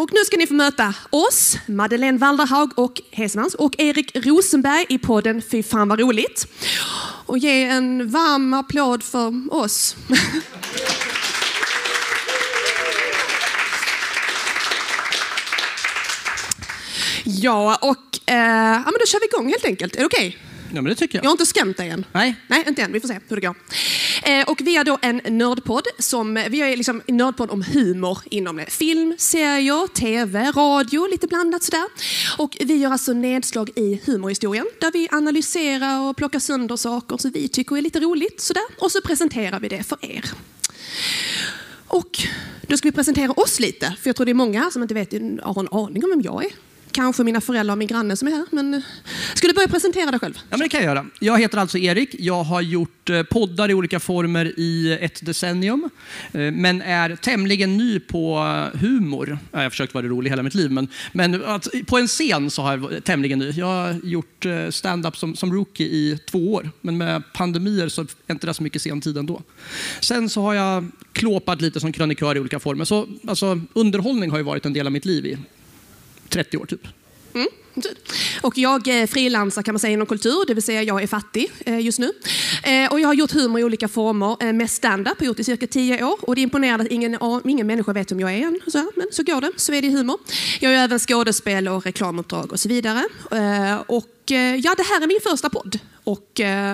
och nu ska ni få möta oss, Madeleine Walderhaug och Hesemans och Erik Rosenberg i podden Fy fan vad roligt. Och ge en varm applåd för oss. ja, och eh, ja, men då kör vi igång helt enkelt. Är det okej? Ja, men det tycker jag. Jag har inte skrämt dig än. Nej. Nej, inte än. Vi får se hur det går. Eh, och vi är då en nördpodd som, vi är liksom en nördpodd om humor inom det. film, serier, tv, radio, lite blandat sådär. Och vi gör alltså nedslag i humorhistorien där vi analyserar och plockar sönder saker som vi tycker är lite roligt sådär. Och så presenterar vi det för er. Och då ska vi presentera oss lite, för jag tror det är många här som inte vet, har en aning om vem jag är. Kanske mina föräldrar och min granne som är här. Men eh, ska du börja presentera dig själv? Ja, men det kan jag göra. Jag heter alltså Erik. Jag har gjort eh, poddar i olika former i ett decennium, eh, men är tämligen ny på humor. Jag har försökt vara rolig hela mitt liv, men, men att, på en scen så har jag varit tämligen ny. Jag har gjort stand-up som, som rookie i två år, men med pandemier så är inte det så mycket scentid ändå. Sen så har jag klåpat lite som krönikör i olika former. Så alltså, underhållning har ju varit en del av mitt liv i 30 år typ. Mm. Och jag är frilansar kan man säga inom kultur, det vill säga jag är fattig eh, just nu. Eh, och jag har gjort humor i olika former, eh, med stand-up, har gjort i cirka tio år. Och det är imponerande att ingen, ingen människa vet vem jag är än. Så, men så går det, så är det i humor. Jag gör även skådespel och reklamuppdrag och så vidare. Och ja, det här är min första podd. Och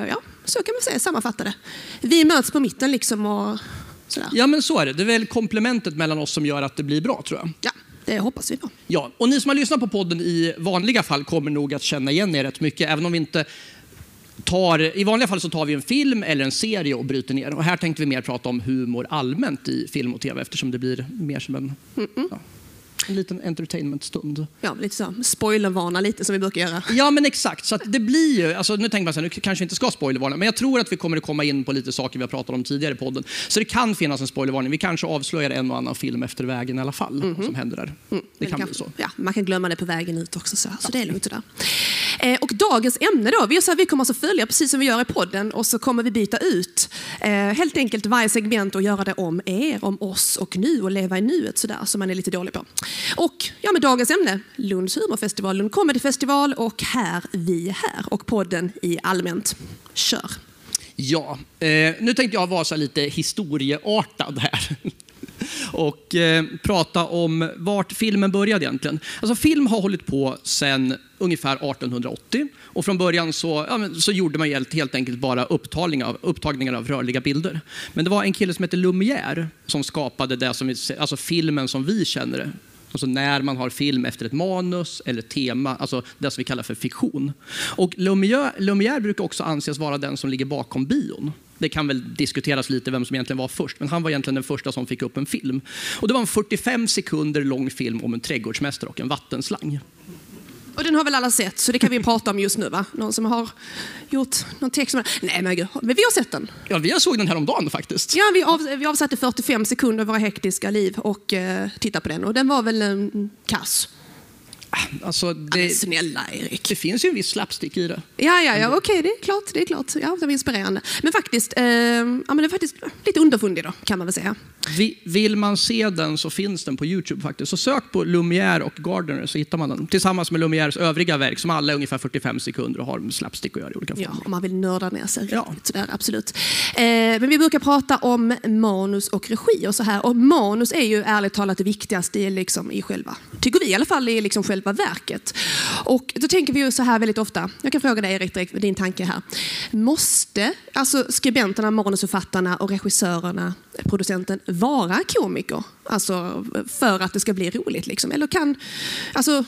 ja, så kan man säga, sammanfatta det. Vi möts på mitten liksom och sådär. Ja, men så är det. Det är väl komplementet mellan oss som gör att det blir bra, tror jag. Ja. Det hoppas vi på. Ja, och ni som har lyssnat på podden i vanliga fall kommer nog att känna igen er rätt mycket, även om vi inte tar, i vanliga fall så tar vi en film eller en serie och bryter ner. Och här tänkte vi mer prata om humor allmänt i film och tv eftersom det blir mer som en mm -mm. Ja, en liten entertainmentstund. Ja, lite så. Spoilervarna lite som vi brukar göra. Ja, men exakt. Så det blir ju, alltså, nu tänker man så här, nu kanske vi inte ska spoilervarna, men jag tror att vi kommer att komma in på lite saker vi har pratat om tidigare i podden. Så det kan finnas en spoilervarning. Vi kanske avslöjar en och annan film efter vägen i alla fall, mm -hmm. som händer där. Mm, det kan, bli så. Ja, man kan glömma det på vägen ut också, så, så det är lugnt där. Eh, och dagens ämne då, vi, så här, vi kommer alltså följa precis som vi gör i podden och så kommer vi byta ut eh, helt enkelt varje segment och göra det om er, om oss och nu och leva i nuet sådär som man är lite dålig på. Och ja, med dagens ämne, Lunds humorfestival, Lund Comedy Festival och här vi här och podden i allmänt. Kör! Ja, eh, nu tänkte jag vara så lite historieartad här och eh, prata om vart filmen började egentligen. Alltså film har hållit på sedan ungefär 1880 och från början så, ja, så gjorde man helt, helt enkelt bara upptagningar av, upptagningar av rörliga bilder. Men det var en kille som hette Lumière som skapade det som, alltså filmen som vi känner det. Alltså när man har film efter ett manus eller tema, alltså det som vi kallar för fiktion. Och Lumière, Lumière brukar också anses vara den som ligger bakom bion. Det kan väl diskuteras lite vem som egentligen var först, men han var egentligen den första som fick upp en film. Och det var en 45 sekunder lång film om en trädgårdsmästare och en vattenslang. Och den har väl alla sett, så det kan vi prata om just nu va? Någon som har gjort någon text om Nej men gud, men vi har sett den. Ja, vi såg den här om dagen faktiskt. Ja, vi, av, vi avsatte 45 sekunder av våra hektiska liv och uh, tittade på den och den var väl um, kass. Alltså det, ja, snälla Erik. Det finns ju en viss slapstick i det. Ja, ja, ja okej, okay, det är klart. Det är klart. Ja, det var inspirerande. Men faktiskt, eh, ja, men det är faktiskt lite underfundig då, kan man väl säga. Vill man se den så finns den på Youtube faktiskt. Så sök på Lumière och Gardner så hittar man den. Tillsammans med Lumières övriga verk som alla är ungefär 45 sekunder och har med slapstick att göra i olika former. Ja, om man vill nörda ner sig ja. sådär, absolut. Eh, men vi brukar prata om manus och regi och så här. Och manus är ju ärligt talat det viktigaste i, liksom, i själva, tycker vi i alla fall, i liksom själva verket. Och då tänker vi ju så här väldigt ofta. Jag kan fråga dig Erik, direkt, din tanke här. Måste alltså skribenterna, manusförfattarna och regissörerna, producenten vara komiker? Alltså för att det ska bli roligt liksom? Eller kan, alltså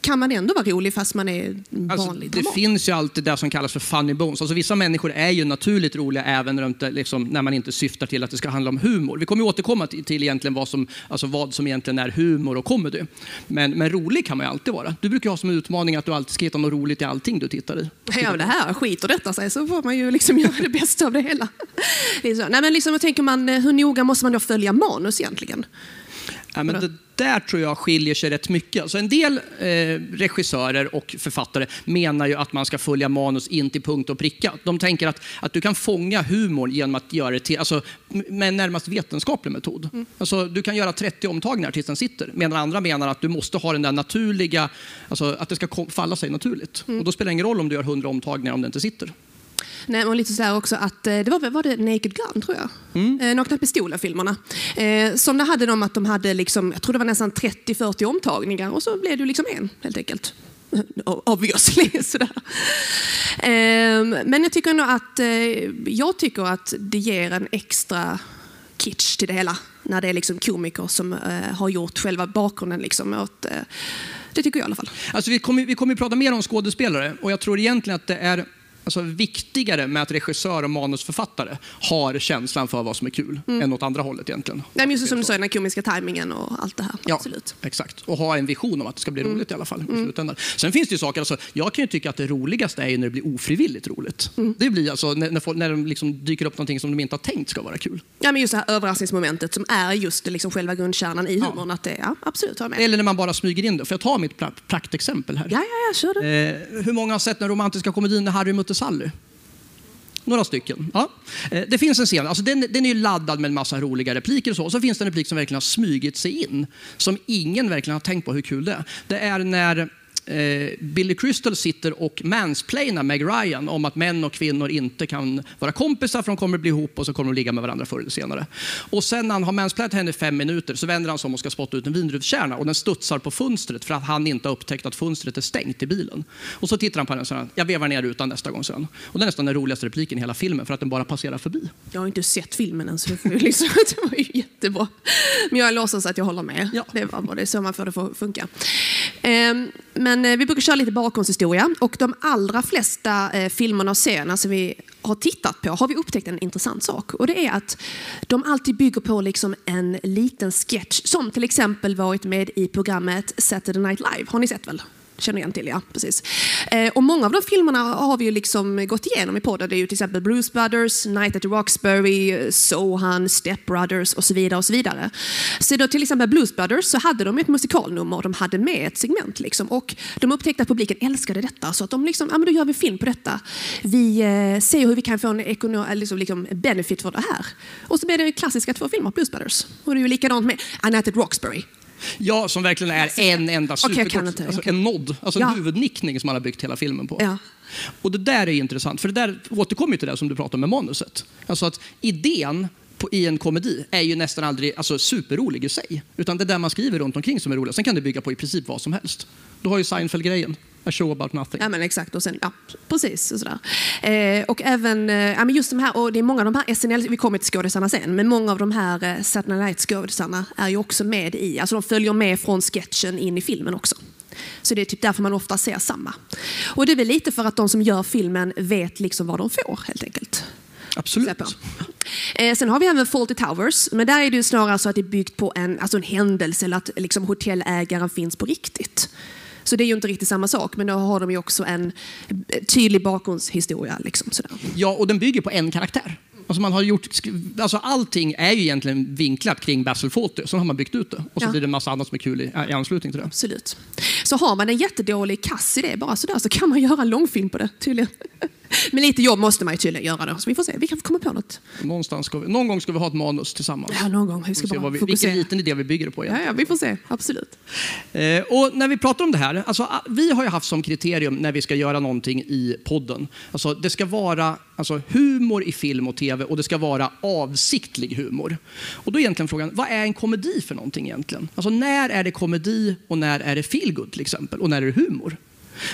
kan man ändå vara rolig fast man är alltså, vanlig alltså, Det finns ju alltid det som kallas för funny bones. Alltså, vissa människor är ju naturligt roliga även när, inte, liksom, när man inte syftar till att det ska handla om humor. Vi kommer återkomma till, till egentligen vad som, alltså vad som egentligen är humor och comedy. Men, men rolig kan man ju alltid vara. Du brukar ha som utmaning att du alltid ska hitta något roligt i allting du tittar i. Ja, det här skiter detta sig så får man ju liksom göra det bästa av det hela. Nej, men liksom, tänker man, hur noga måste man då följa manus egentligen? Ja, men det där tror jag skiljer sig rätt mycket. Alltså en del eh, regissörer och författare menar ju att man ska följa manus in till punkt och pricka. De tänker att, att du kan fånga humorn genom att göra det till, alltså, med en närmast vetenskaplig metod. Mm. Alltså, du kan göra 30 omtagningar tills den sitter. Medan andra menar att du måste ha den där naturliga, alltså, att det ska falla sig naturligt. Mm. Och då spelar det ingen roll om du gör 100 omtagningar om det inte sitter. Nej, och lite så också att eh, det var, var det Naked Gun tror jag. Mm. Eh, Nakna Pistolen-filmerna. Eh, som det hade de att de hade liksom, jag tror det var nästan 30-40 omtagningar och så blev det liksom en helt enkelt. Obviously. Sådär. Eh, men jag tycker ändå att, eh, jag tycker att det ger en extra kitsch till det hela. När det är liksom komiker som eh, har gjort själva bakgrunden. Liksom, åt, det tycker jag i alla fall. Alltså vi kommer vi kommer att prata mer om skådespelare och jag tror egentligen att det är alltså, viktigare med att regissör och manusförfattare har känslan för vad som är kul än åt andra hållet egentligen. Nej, men just som du sa, den komiska tajmingen och allt det här. Ja, Absolut. exakt. Och ha en vision om att det ska bli roligt i alla fall. I slutändan. Sen finns det ju saker, alltså, jag kan ju tycka att det roligaste är när det blir ofrivilligt roligt. Det blir alltså när, när, folk, när de liksom dyker upp någonting som de inte har tänkt ska vara kul. Ja, men just det här överraskningsmomentet som är just liksom själva grundkärnan i humorn. Att det, ja, absolut, med. Eller när man bara smyger in det. Får jag ta mitt pra- praktexempel här? Ja, ja, ja, kör det. Eh, hur många har sett den romantiska komedin när Harry mötte Sally? Några stycken. Ja. Eh, det finns en scen, alltså den, den är laddad med en massa roliga repliker och så. Och så finns det en replik som verkligen har smugit sig in. Som ingen verkligen har tänkt på hur kul det är. Det är när eh, Billy Crystal sitter och mansplainar Meg Ryan om att män och kvinnor inte kan vara kompisar för de kommer att bli ihop och så kommer de att ligga med varandra förr eller senare. Och sen när han har mansplainat henne i fem minuter så vänder han sig om och ska spotta ut en vindruvskärna och den studsar på fönstret för att han inte har upptäckt att fönstret är stängt i bilen. Och så tittar han på den och säger jag vevar ner rutan nästa gång sen. Och det är nästan den roligaste repliken i hela filmen för att den bara passerar förbi. Jag har inte sett filmen än, så det, liksom, det var ju jättebra. Men jag låtsas att jag håller med. Ja. Det var bara det så man får det att funka. Ehm, men eh, vi brukar köra lite bakgrundshistoria. Och de allra flesta eh, filmerna och serierna som vi har tittat på har vi upptäckt en intressant sak. Och det är att de alltid bygger på liksom en liten sketch. Som till exempel varit med i programmet Saturday Night Live. Har ni sett väl? Känner igen till, ja. Precis. Eh, och många av de filmerna har vi ju liksom gått igenom i podden. Det är ju till exempel Bruce Brothers, Night at the Roxbury, Sohan, Step Brothers och så vidare. och Så vidare. Så då till exempel Blues Brothers så hade de ett musikalnummer och de hade med ett segment. Liksom. Och de upptäckte att publiken älskade detta så att de liksom, ja men då gör vi film på detta. Vi eh, ser hur vi kan få en ekonom, liksom, liksom benefit för det här. Och så blev det klassiska två filmer, Blues Brothers. Och det är ju likadant med A Night at Roxbury. Ja, som verkligen är en enda superkort, inte, alltså en nod, alltså Ja. en huvudnickning som man har byggt hela filmen på. Ja. Och det där är intressant, för det där återkommer till det som du pratade om med manuset. Alltså att idén på, i en komedi är ju nästan aldrig alltså, superrolig i sig. Utan det är där man skriver runt omkring som är roligt. Sen kan det bygga på i princip vad som helst. Du har ju Seinfeld-grejen, A show about nothing. Ja men exakt, och sen, ja, precis. Och, sådär. Eh, och även, eh, ja, men just de här, och det är många av de här SNL, vi kommer till skådisarna sen, men många av de här eh, Saturday Night skådisarna är ju också med i, alltså de följer med från sketchen in i filmen också. Så det är typ därför man ofta ser samma. Och det är väl lite för att de som gör filmen vet liksom vad de får helt enkelt. Absolut. Eh, sen har vi även Fawlty Towers, men där är det snarare så att det är byggt på en, alltså en händelse eller att liksom hotellägaren finns på riktigt. Så det är ju inte riktigt samma sak, men då har de ju också en tydlig bakgrundshistoria. Liksom, sådär. Ja, och den bygger på en karaktär. Alltså man har gjort, alltså allting är ju egentligen vinklat kring Basil Fawlty, så har man byggt ut det. Och så Ja. blir det en massa annat som är kul i, i anslutning till det. Absolut. Så har man en jättedålig kass idé bara sådär så kan man göra en långfilm på det tydligen. Men lite jobb måste man ju tydligen göra då, så vi får se. Vi kan komma på något. Någonstans ska vi, någon gång ska vi ha ett manus tillsammans. Ja, någon gång. Vi ska bara vi, vilken fokusera. liten idé vi bygger det på. Ja, egentligen. ja, vi får se. Absolut. Eh, och när vi pratar om det här, alltså, vi har ju haft som kriterium när vi ska göra någonting i podden, alltså, det ska vara alltså, humor i film och tv och det ska vara avsiktlig humor. Och då är egentligen frågan, vad är en komedi för någonting egentligen? Alltså när är det komedi och när är det feelgood till exempel? Och när är det humor?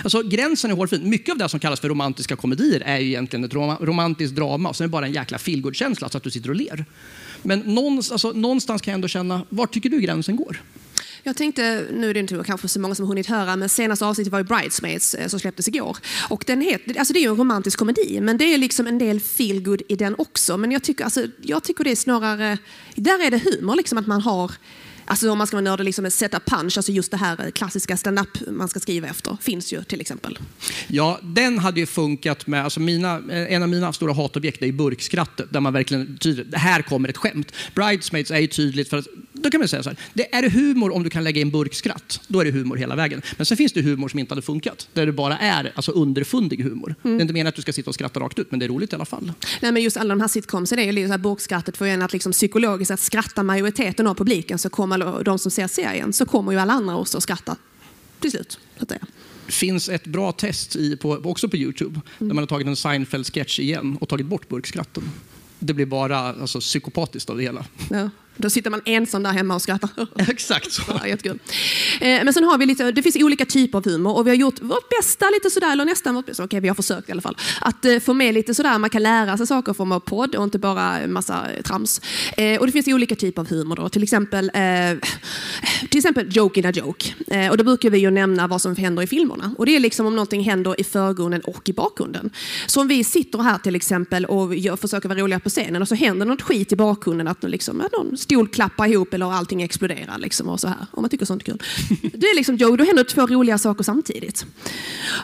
Alltså, gränsen är hårfin. Mycket av det som kallas för romantiska komedier är ju egentligen ett rom- romantiskt drama och sen är det bara en jäkla feelgood-känsla så att du sitter och ler. Men någonstans, alltså, någonstans kan jag ändå känna, var tycker du gränsen går? Jag tänkte, nu är det inte kanske så många som har hunnit höra, men senaste avsnittet var ju Bridesmaids eh, som släpptes igår. Och den heter, alltså det är ju en romantisk komedi, men det är liksom en del feelgood i den också. Men jag tycker, alltså, jag tycker det är snarare, där är det humor, liksom att man har Alltså om man ska vara nördig, liksom sätta punch, alltså just det här eh, klassiska stand-up man ska skriva efter, finns ju till exempel. Ja, den hade ju funkat med, alltså mina, eh, en av mina stora hatobjekt är ju burkskrattet, där man verkligen tydligt, här kommer ett skämt. Bridesmaids är ju tydligt för att då kan man säga så här, det är humor om du kan lägga in burkskratt. Då är det humor hela vägen. Men sen finns det humor som inte hade funkat. Där det bara är alltså, underfundig humor. Det är inte meningen att du ska sitta och skratta rakt ut, men det är roligt i alla fall. Nej, men just alla de här sitcomsen är ju liksom så här burkskrattet för en att liksom psykologiskt att skratta majoriteten av publiken så kommer de som ser serien så kommer ju alla andra också att skratta till slut. Så. Det finns ett bra test i, på, också på Youtube där man har tagit en Seinfeld-sketch igen och tagit bort burkskratten. Det blir bara alltså, psykopatiskt av det hela. Ja. Då sitter man ensam där hemma och skrattar. Exakt så. Ja, jättekul. Eh, Men sen har vi lite, det finns olika typer av humor och vi har gjort vårt bästa lite sådär, eller nästan vårt bästa, okej vi har försökt i alla fall, att eh, få med lite sådär, man kan lära sig saker från vår podd och inte bara massa trams. Eh, Och det finns olika typer av humor då, till exempel, till exempel joke in a joke. Och då brukar vi ju nämna vad som händer i filmerna. Och det är liksom om någonting händer i förgrunden och i bakgrunden. Så om vi sitter här till exempel och gör, försöker vara roliga på scenen och så händer något skit i bakgrunden, att liksom, att någon stol klappar ihop eller allting exploderar. Liksom, och så här, om man tycker sånt är kul. Det är liksom Joe, då händer två roliga saker samtidigt.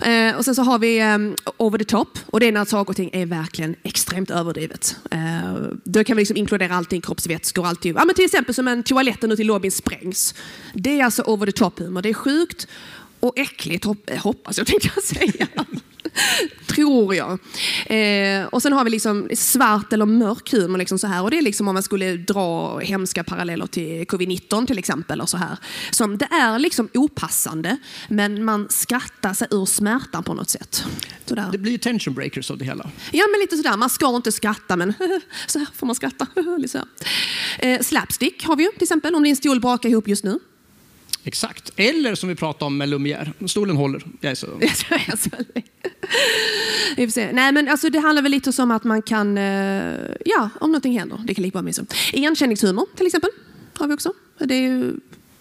Eh, och sen så har vi eh, over the top och det är när saker och ting är verkligen extremt överdrivet. Eh, då kan vi liksom inkludera allting, kroppsvätskor och allting. Ja, men till exempel som en toaletten ute i lobbyn sprängs. Det är alltså over the top humor. Det är sjukt och äckligt, hop- hoppas jag tänkte jag säga. Tror jag. Eh, och sen har vi liksom svart eller mörk humor. Liksom så här. Och det är liksom om man skulle dra hemska paralleller till covid-19 till exempel. Och så här. Som det är liksom opassande, men man skrattar sig ur smärtan på något sätt. Sådär. Det blir ju tension breakers av det hela. Ja, men lite sådär. Man ska inte skratta, men så här får man skratta. Eh, slapstick har vi ju till exempel, om din stol brakar ihop just nu. Exakt. Eller som vi pratade om med Lumière. Stolen håller. Jag är så... Nej, men alltså, det handlar väl lite om att man kan, eh, ja, om någonting händer. Det kan lika bra bli så. Igenkänningshumor till exempel, har vi också. Det är ju,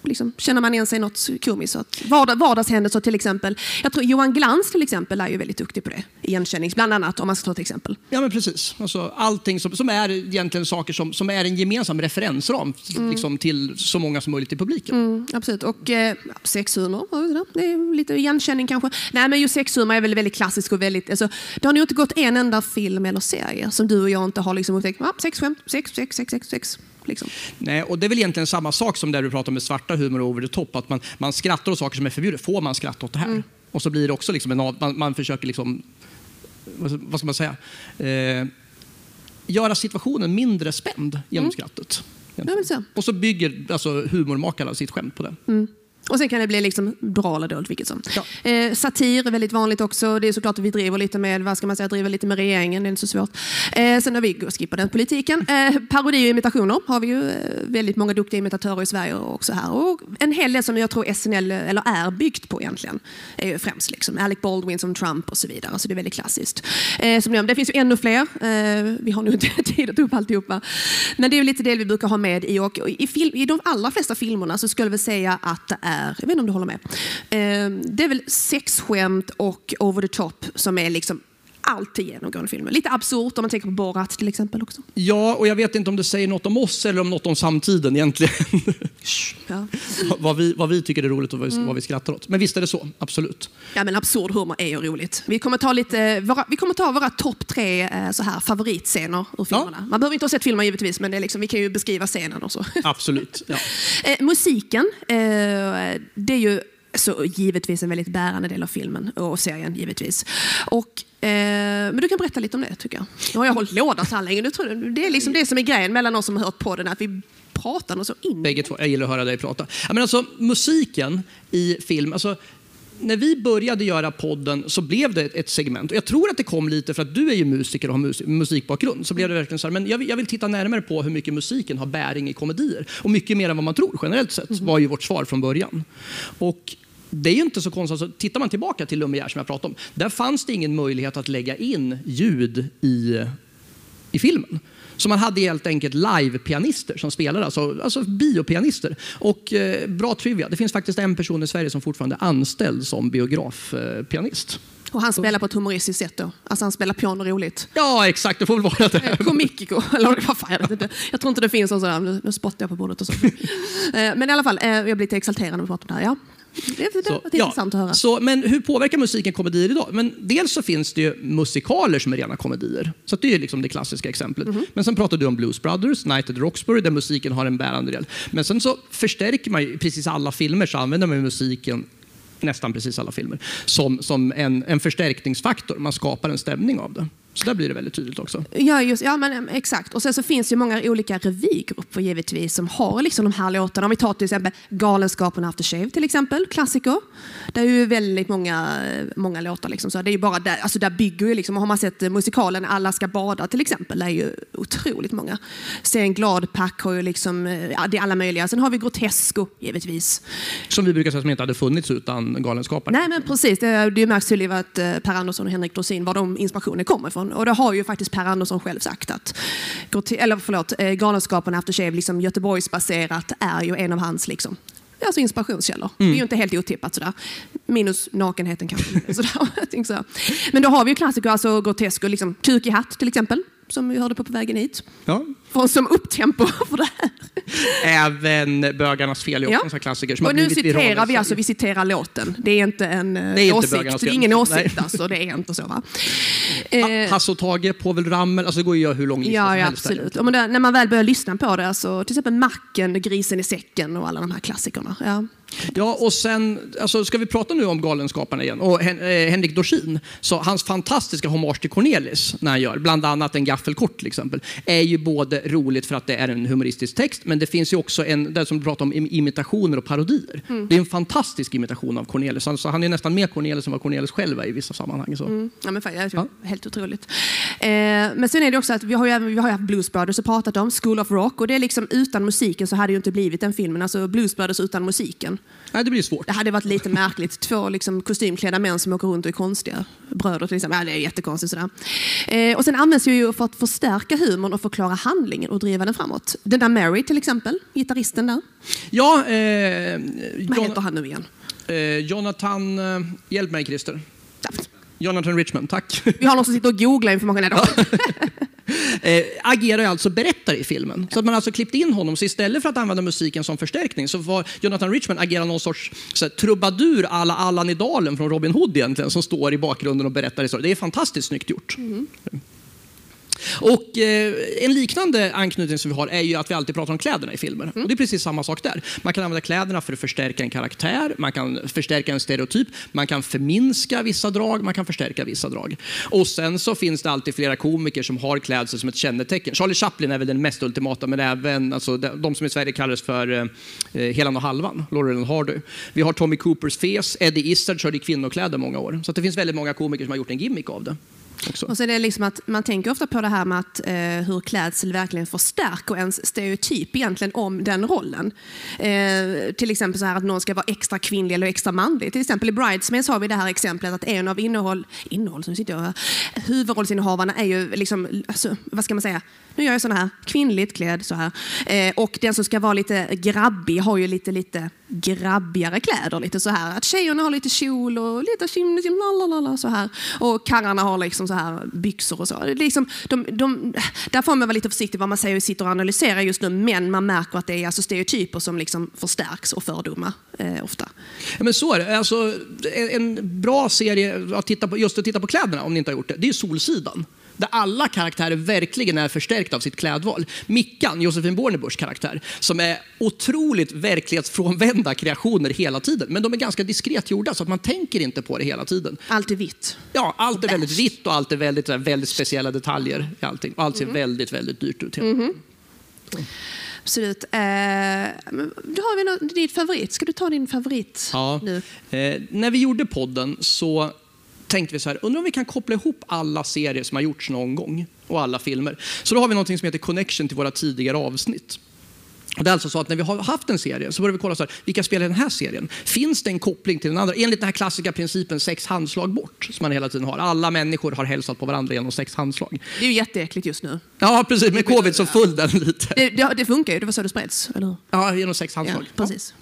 liksom, känner man igen sig något komiskt. Att vardag, vardagshändelser till exempel. Jag tror Johan Glans till exempel är ju väldigt duktig på det. Igenkännings, bland annat, om man ska ta ett exempel. Ja, men precis. Alltså, allting som, som är egentligen saker som, som är en gemensam referensram liksom, till så många som möjligt i publiken. Mm, absolut. Och eh, sexhumor, det är lite igenkänning kanske. Nej, men just sexhumor är väl väldigt klassisk och väldigt... Alltså, det har nog inte gått en enda film eller serie som du och jag inte har liksom upptäckt. Ah, sexskämt, sex, sex, sex, sex, sex. Liksom. Nej, och det är väl egentligen samma sak som där du pratar med svarta humor och over the top. Att man, man skrattar åt saker som är förbjudet. Får man skratta åt det här? Och så blir det också liksom en av, man, man försöker liksom, vad, vad ska man säga, eh, göra situationen mindre spänd genom skrattet. Ja, men så. Och så bygger alltså, humormakarna sitt skämt på det. Och sen kan det bli liksom bra eller dåligt, vilket som. Ja. Eh, satir är väldigt vanligt också. Det är såklart att vi driver lite med, vad ska man säga, driver lite med regeringen, det är inte så svårt. Eh, sen har vi, skippat den politiken. Eh, parodi och imitationer har vi ju eh, väldigt många duktiga imitatörer i Sverige också här. Och en hel del som jag tror SNL, eller är byggt på egentligen, är ju främst liksom Alec Baldwin som Trump och så vidare. Så det är väldigt klassiskt. Eh, som det finns ju ännu fler. Eh, vi har nog inte tid att ta upp alltihopa. Men det är ju lite det vi brukar ha med i, och i, film, i de allra flesta filmerna så skulle väl säga att det är, jag vet inte om du håller med, eh, det är väl sexskämt och over the top som är liksom alltid genomgående filmer. Lite absurt om man tänker på Borat till exempel också. Ja, och jag vet inte om det säger något om oss eller om något om samtiden egentligen. Ja. vad, vi, vad vi tycker är roligt och vad vi, vad vi skrattar åt. Men visst är det så, absolut. Ja, men absurd humor är ju roligt. Vi kommer ta, lite, våra, vi kommer ta våra topp tre eh, så här, favoritscener ur filmerna. Man behöver inte ha sett filmen givetvis, men det är liksom, vi kan ju beskriva scenen och så. Absolut. Ja. Eh, musiken, eh, det är ju så givetvis en väldigt bärande del av filmen och serien givetvis. Och, eh, men du kan berätta lite om det tycker jag. Nu har jag hållit låda så här länge. Tror, det är liksom det som är grejen mellan oss som har hört på den, att vi pratar och så in. Bägge två. Jag gillar att höra dig prata. Men alltså, musiken i film, alltså, när vi började göra podden så blev det ett segment. Och jag tror att det kom lite för att du är ju musiker och har mus musikbakgrund. Så blev det verkligen så här, men jag vill, jag vill titta närmare på hur mycket musiken har bäring i komedier. Och mycket mer än vad man tror generellt sett, var ju vårt svar från början. Och det är inte så konstigt. Alltså, tittar man tillbaka till Lumière som jag pratade om, där fanns det ingen möjlighet att lägga in ljud i, i filmen. Så man hade helt enkelt live-pianister som spelade, alltså, alltså biopianister. Och eh, bra trivia, det finns faktiskt en person i Sverige som fortfarande är anställd som biografpianist. Och han spelar på ett humoristiskt sätt då. Alltså han spelar piano roligt. Ja, exakt, det får väl vara det. Komikiko, eller vad fan, jag vet inte. Jag tror inte det finns någon sån nu spottar jag på bordet och så. Eh, Men i alla fall, eh, jag blir lite exalterad när vi pratar om det här. Ja. Det, det, Så, var intressant att höra. Så, men hur påverkar musiken komedier idag? Men dels så finns det ju musikaler som är rena komedier. Så det är liksom det klassiska exemplet. Mhm. Men sen pratar du om Blues Brothers, Night at Roxbury, där musiken har en bärande del. Men sen så förstärker man ju precis alla filmer så använder man musiken nästan precis alla filmer, som, som en, en förstärkningsfaktor. Man skapar en stämning av det. Så där blir det väldigt tydligt också. Ja, just, ja men, eh, exakt. Och sen så finns det ju många olika revygrupper givetvis som har liksom de här låtarna. Om vi tar till exempel Galenskapen After Shave till exempel, klassiker. Det är ju väldigt många, många låtar. Liksom, så det är ju bara där, alltså där bygger ju liksom, och har man sett eh, musikalen Alla ska bada till exempel, det är ju otroligt många. Sen Glad Pack har ju liksom, eh, ja det är alla möjliga. Sen har vi Grotesco givetvis. Som vi brukar säga som inte hade funnits utan Galenskaparna. Nej men precis, det, det märks tydligt att eh, Per Andersson och Henrik Dorsin, var de inspirationen kommer ifrån. Och det har ju faktiskt Per Andersson själv sagt att, eller förlåt, eh, Galenskaparna After Shave, liksom Göteborgsbaserat, är ju en av hans liksom, alltså inspirationskällor. Det är ju inte helt otippat sådär. Minus nakenheten kanske. sådär. Men då har vi ju klassiker, alltså Grotesco, liksom Kuk i hatt till exempel, som vi hörde på på vägen hit. Ja. Från som upptempo för det här. Även Bögarnas fel är också Ja. en sån klassiker. Som Och nu citerar vi alltså, vi citerar låten. Det är inte en eh, inte åsikt. bögarnas Det är ingen åsikt Nej. alltså, det är inte så va? Eh, Hasse och Tage, Povel Ramel, alltså det går ju att göra hur lång lista Ja, som ja helst. absolut. Det, när man väl börjar lyssna på det, alltså, till exempel Macken, Grisen i säcken och alla de här klassikerna. Ja. Ja, och sen, alltså, ska vi prata nu om Galenskaparna igen? Och Hen eh, Henrik Dorsin, så hans fantastiska hommage till Cornelis när han gör, bland annat en gaffelkort till exempel, är ju både roligt för att det är en humoristisk text, men det finns ju också en, det som du pratar om, im- imitationer och parodier. Mm. Det är en fantastisk imitation av Cornelis. Alltså, han är nästan mer Cornelis än vad Cornelis själv är i vissa sammanhang. Så. Mm. Ja, men, det är Helt otroligt. Eh, men sen är det också att vi har ju, vi har ju haft Blues Brothers och pratat om, School of Rock. Och det är liksom utan musiken så hade det ju inte blivit den filmen. Alltså Blues Brothers utan musiken. Nej, det blir svårt. Det hade varit lite märkligt. Två liksom, kostymklädda män som åker runt och är konstiga. Bröder till exempel. Ja, det är jättekonstigt sådär. Eh, och sen används det ju för att förstärka humorn och förklara handlingen och driva den framåt. Den där Mary till exempel, gitarristen där. Ja, eh, Vad Jon- heter han nu igen? eh, Jonathan, eh, hjälp mig Christer. Jonathan Richmond, tack. Vi har någon som sitter och googlar information. Eh, agerar alltså berättare i filmen. Så att man har alltså klippt in honom, så istället för att använda musiken som förstärkning så var Jonathan Richman agerar någon sorts så här, trubadur alla Allan i dalen från Robin Hood egentligen, som står i bakgrunden och berättar historier. Det är fantastiskt snyggt gjort. Mm. Och eh, En liknande anknytning som vi har är ju att vi alltid pratar om kläderna i filmer. Och det är precis samma sak där. Man kan använda kläderna för att förstärka en karaktär, man kan förstärka en stereotyp, man kan förminska vissa drag, man kan förstärka vissa drag. Och sen så finns det alltid flera komiker som har klädsel som ett kännetecken. Charlie Chaplin är väl den mest ultimata, men även alltså, de, som i Sverige kallas för eh, eh, Helan och Halvan, Laurel and Hardy. Vi har Tommy Coopers fes, Eddie Izzard körde i kvinnokläder många år. Så det finns väldigt många komiker som har gjort en gimmick av det. Också. Och så är det liksom att man tänker ofta på det här med att, eh, hur klädsel verkligen förstärker ens stereotyp egentligen om den rollen. Eh, till exempel så här att någon ska vara extra kvinnlig eller extra manlig. Till exempel i Bridesmaids har vi det här exemplet att en av innehåll, innehåll som sitter jag här, huvudrollsinnehavarna är ju liksom, alltså, vad ska man säga, nu gör jag såna här, kvinnligt klädd så här. Eh, och den som ska vara lite grabbig har ju lite, lite grabbigare kläder. Lite så här. Att tjejerna har lite kjol och lite lalalala, så här. Och karlarna har liksom så här byxor och så. Liksom, de, de, där får man vara lite försiktig vad man säger och sitter och analyserar just nu. Men man märker att det är alltså stereotyper som liksom förstärks och fördomar eh, ofta. Ja, men så är det. Alltså, en, en bra serie att titta på, just att titta på kläderna, om ni inte har gjort det, det är Solsidan. Där alla karaktärer verkligen är förstärkta av sitt klädval. Mickan, Josefin Bornebuschs karaktär, som är otroligt verklighetsfrånvända kreationer hela tiden. Men de är ganska diskret gjorda, så att man tänker inte på det hela tiden. Allt är vitt. Ja, allt är väldigt vitt och allt är väldigt, väldigt speciella detaljer i allting. Allt ser väldigt, väldigt dyrt ut. Absolut. Eh, då har vi något, din favorit. Ska du ta din favorit Ja. nu? Eh, när vi gjorde podden så tänkte vi så här, undrar om vi kan koppla ihop alla serier som har gjorts någon gång och alla filmer. Så då har vi något som heter connection till våra tidigare avsnitt. Och det är alltså så att när vi har haft en serie så börjar vi kolla så här, vilka spelar i den här serien? Finns det en koppling till den andra? Enligt den här klassiska principen sex handslag bort som man hela tiden har. Alla människor har hälsat på varandra genom sex handslag. Det är ju jätteäckligt just nu. Ja, precis. Med covid så föll den lite. Det, det, det funkar ju, det var så det spreds, eller? Ja, genom sex Ja, handslag. precis.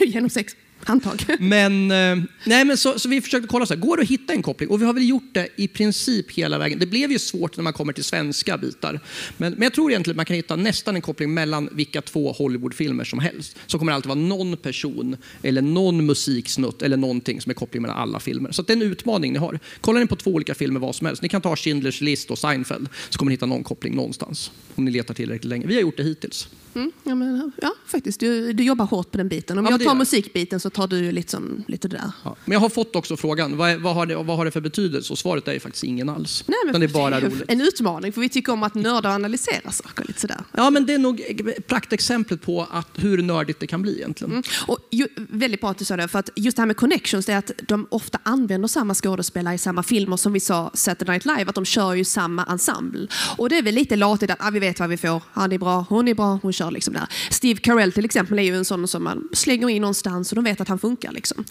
Genom sex. Antag. Men, eh, nej, men så, så vi försökte kolla, så här, går det att hitta en koppling? Och vi har väl gjort det i princip hela vägen. Det blev ju svårt när man kommer till svenska bitar. Men, men jag tror egentligen att man kan hitta nästan en koppling mellan vilka två Hollywoodfilmer som helst. Så kommer det alltid vara någon person, eller någon musiksnutt eller någonting som är koppling mellan alla filmer. Så det är en utmaning ni har. Kollar ni på två olika filmer vad som helst, ni kan ta Schindler's list och Seinfeld, så kommer ni hitta någon koppling någonstans. Om ni letar tillräckligt länge. Vi har gjort det hittills. Mm, ja, men, ja, faktiskt. Du, du jobbar hårt på den biten. Om Ja, jag det tar musikbiten så tar du liksom, lite det där. Ja. Men jag har fått också frågan, vad, är, vad, har det, vad har det för betydelse? Och svaret är ju faktiskt ingen alls. Nej, men det är bara ju roligt. En utmaning, för vi tycker om att nörda och analysera saker. Lite sådär. Ja, men det är nog praktexemplet på att hur nördigt det kan bli egentligen. Mm. Och ju, väldigt bra att du sa det, för att just det här med connections, det är att de ofta använder samma skådespelare i samma filmer som vi sa Saturday Night Live, att de kör ju samma ensemble. Och det är väl lite latigt att ah, vi vet vad vi får, han är bra, hon är bra, hon kör liksom där. Steve Carell till exempel är ju en sån som man slänger in någonstans och de vet att han funkar. Liksom.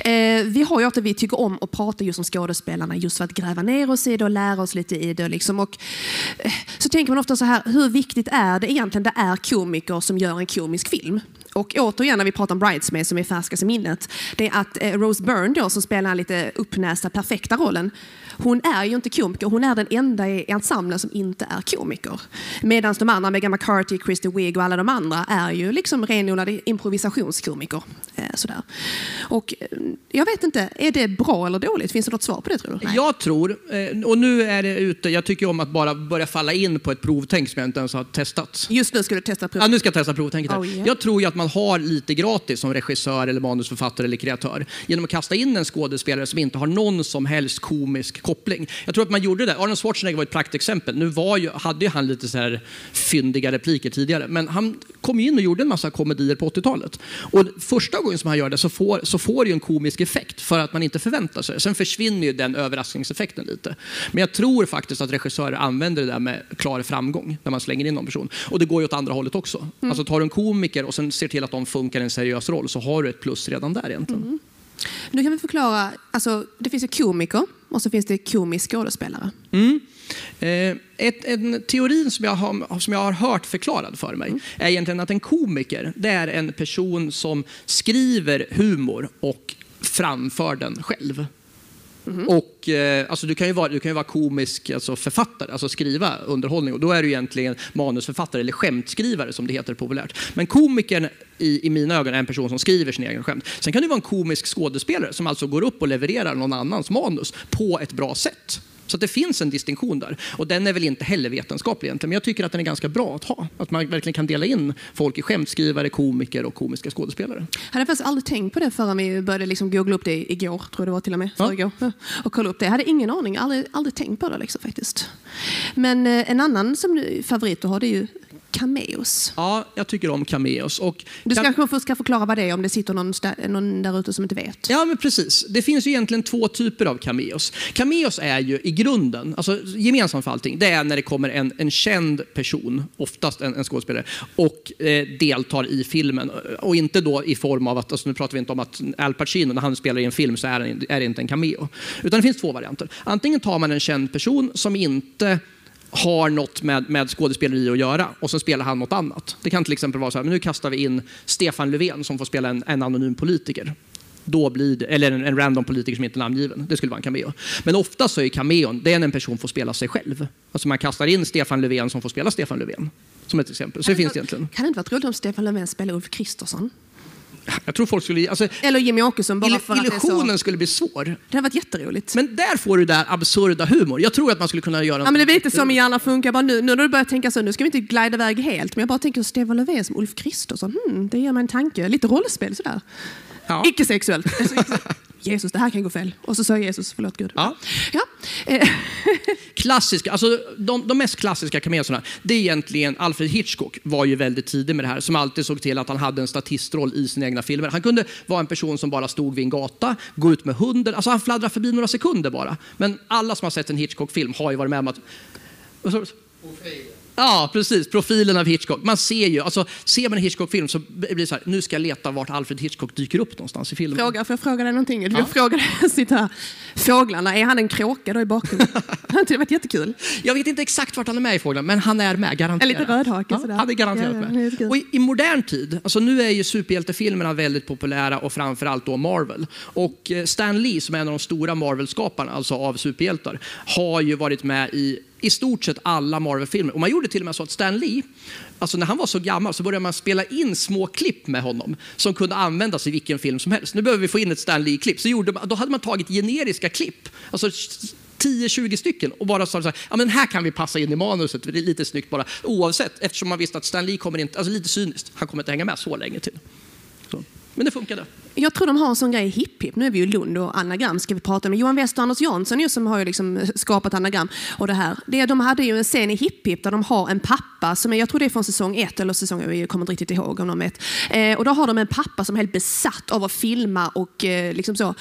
Eh, vi har ju att vi tycker om att prata just om skådespelarna just för att gräva ner oss i det och lära oss lite i det. Liksom. Och, eh, så tänker man ofta så här, hur viktigt är det egentligen? Det är komiker som gör en komisk film. Och återigen när vi pratar om Bridesmaids som är färskast i minnet, det är att eh, Rose Byrne då, som spelar den lite uppnästa perfekta rollen, hon är ju inte komiker, hon är den enda i ensemblen som inte är komiker. Medan de andra, Megan McCarthy, Kristen Wiig och alla de andra är ju liksom renodlade improvisationskomiker. Eh, sådär. Och eh, jag vet inte, är det bra eller dåligt? Finns det något svar på det tror du? Nej. Jag tror, och nu är det ute, jag tycker om att bara börja falla in på ett provtänk som jag inte ens har testat. Just nu ska du testa Ja, prov. nu ska jag testa provtänket. Oh, yeah. Jag tror ju att man har lite gratis som regissör, eller manusförfattare eller kreatör genom att kasta in en skådespelare som inte har någon som helst komisk koppling. Jag tror att man gjorde det. Arnold Schwarzenegger var ett praktexempel. Nu var ju, hade ju han lite så här fyndiga repliker tidigare, men han kom in och gjorde en massa komedier på 80-talet. Och första gången som han gör det så får, så får det ju en komisk effekt för att man inte förväntar sig. Sen försvinner ju den överraskningseffekten lite. Men jag tror faktiskt att regissörer använder det där med klar framgång när man slänger in någon person. Och det går ju åt andra hållet också. Alltså tar du en komiker och sen ser till att de funkar i en seriös roll så har du ett plus redan där egentligen. Nu kan vi förklara, alltså, det finns ju komiker och så finns det komisk skådespelare. Eh, ett, en teorin som jag, har, som jag har hört förklarad för mig är egentligen att en komiker det är en person som skriver humor och framför den själv. Mm-hmm. Och, eh, alltså, du, kan ju vara, du kan ju vara komisk alltså författare, alltså skriva underhållning. Och då är du egentligen manusförfattare eller skämtskrivare som det heter populärt. Men komikern i, i mina ögon är en person som skriver sin egen skämt. Sen kan du vara en komisk skådespelare som alltså går upp och levererar någon annans manus på ett bra sätt. Så det finns en distinktion där. Och den är väl inte heller vetenskaplig egentligen. Men jag tycker att den är ganska bra att ha. Att man verkligen kan dela in folk i skämtskrivare, komiker och komiska skådespelare. hade faktiskt aldrig tänkt på det förrän vi började liksom googla upp det igår, tror jag det var till och med, Ja. Och kolla upp det. Jag hade ingen aning, aldrig, aldrig tänkt på det liksom, faktiskt. Men eh, en annan som du, favorit du har, det är ju cameos. Ja, jag tycker om cameos. Och Du kan- kanske först ska förklara vad det är om det sitter någon, någon där ute som inte vet. Ja, men precis. Det finns ju egentligen två typer av cameos. Cameos är ju i grunden, alltså gemensamt för allting, det är när det kommer en, en känd person, oftast en, en skådespelare, och eh, deltar i filmen. Och inte då i form av att, alltså nu pratar vi inte om att Al Pacino, när han spelar i en film så är, han- är det inte en cameo. Utan det finns två varianter. Antingen tar man en känd person som inte har något med, med skådespeleri att göra och så spelar han något annat. Det kan till exempel vara så här, men nu kastar vi in Stefan Löfven som får spela en, en anonym politiker. Då blir det, eller en, en random politiker som inte är namngiven. Det skulle vara en cameo. Men ofta så är cameon, det är när en person får spela sig själv. Alltså man kastar in Stefan Löfven som får spela Stefan Löfven. Som ett exempel. Så det finns det egentligen. Kan det inte varit roligt om Stefan Löfven spelar Ulf Kristersson? Jag tror folk skulle, alltså, Eller Jimmy Åkesson, bara för att är så. illusionen skulle bli svår. Det hade varit jätteroligt. Men där får du där absurda humor. Jag tror att man skulle kunna göra Ja, men det är lite som i Hjärnan funkar. Bara nu, nu när du börjar tänka så, nu ska vi inte glida iväg helt. Men jag bara tänker Stefan Löfven som Ulf Kristersson. Hmm, det ger mig en tanke. Lite rollspel sådär. Ja. Icke sexuellt. Jesus, det här kan gå fel. Och så sa Jesus, förlåt Gud. Ja. Ja. Klassiska, alltså de, de mest klassiska cameoserna, det är egentligen Alfred Hitchcock var ju väldigt tidig med det här, som alltid såg till att han hade en statistroll i sina egna filmer. Han kunde vara en person som bara stod vid en gata, gå ut med hunden, alltså han fladdrar förbi några sekunder bara. Men alla som har sett en Hitchcock-film har ju varit med om att... Ja, precis. Profilen av Hitchcock. Man ser ju, alltså, ser man en Hitchcock-film så blir det så här, nu ska jag leta vart Alfred Hitchcock dyker upp någonstans i filmen. Fråga, får jag fråga dig någonting? Jag frågade, sitter här. Fåglarna, är han en kråka då i bakgrunden? det hade varit jättekul. Jag vet inte exakt vart han är med i Fåglarna, men han är med, garanterat. En liten rödhake ja, sådär. Han är garanterat Ja, ja, är med. Och i, I modern tid, alltså nu är ju superhjältefilmerna väldigt populära och framförallt då Marvel. Och eh, Stan Lee som är en av de stora Marvel-skaparna, alltså av superhjältar, har ju varit med i i stort sett alla Marvel-filmer. Och man gjorde till och med så att Stan Lee, alltså när han var så gammal så började man spela in små klipp med honom som kunde användas i vilken film som helst. Nu behöver vi få in ett Stan Lee-klipp. Så gjorde man, då hade man tagit generiska klipp, alltså 10-20 stycken och bara sa så här, ja men här kan vi passa in i manuset, det är lite snyggt bara. Oavsett, eftersom man visste att Stan Lee kommer inte, alltså lite cyniskt, han kommer inte hänga med så länge till. Så. Men det funkade. Jag tror de har en sån grej i hipp hipp. Nu är vi ju i Lund och anagram ska vi prata med. Johan West och Anders Jansson ju, som har ju liksom skapat anagram. Och det här. Det, de hade ju en scen i hipp hipp där de har en pappa som är, jag tror det är från säsong ett eller säsong, jag kommer inte riktigt ihåg om de vet. Eh, och då har de en pappa som är helt besatt av att filma och eh, liksom så,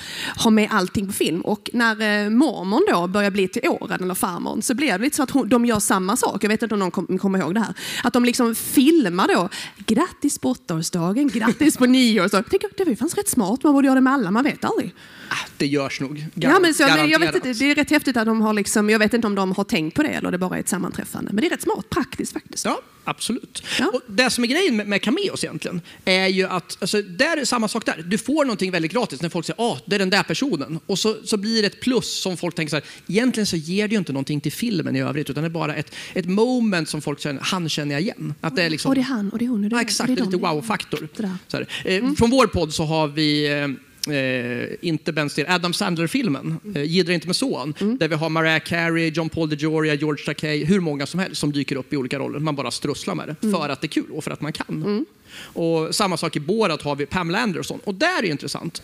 ha med allting på film. Och när eh, mormon då börjar bli till åren, eller farmor, så blir det lite så att hon, de gör samma sak. Jag vet inte om någon kom, kommer ihåg det här. Att de liksom filmar då, grattis på åttaårsdagen, grattis på nio så. Tänker, det var ju fanns rätt smart, man borde göra det med alla, man vet aldrig. Ah, det görs nog. Gar- Ja, men så, jag vet inte, det är rätt häftigt att de har liksom, jag vet inte om de har tänkt på det eller det bara är ett sammanträffande. Men det är rätt smart, praktiskt faktiskt. Ja, absolut. Ja. Och det som är grejen med, med cameos egentligen är ju att, alltså, där är samma sak där. Du får någonting väldigt gratis när folk säger ah, det är den där personen. Och så, så blir det ett plus som folk tänker så här, egentligen så ger det ju inte någonting till filmen i övrigt utan det är bara ett, ett moment som folk känner, han känner jag igen. Att det är liksom, Och det är han och det är hon och det är Ja, exakt, det är lite wow-faktor. Eh, Från vår podd så har vi eh, inte Ben Stiller, Adam Sandler-filmen, eh, Gidra inte med son, där vi har Mariah Carey, John Paul DeJoria, George Takei, hur många som helst som dyker upp i olika roller. Man bara strusslar med det för att det är kul och för att man kan. Och samma sak i Borat har vi Pamela Anderson. Och där är det intressant.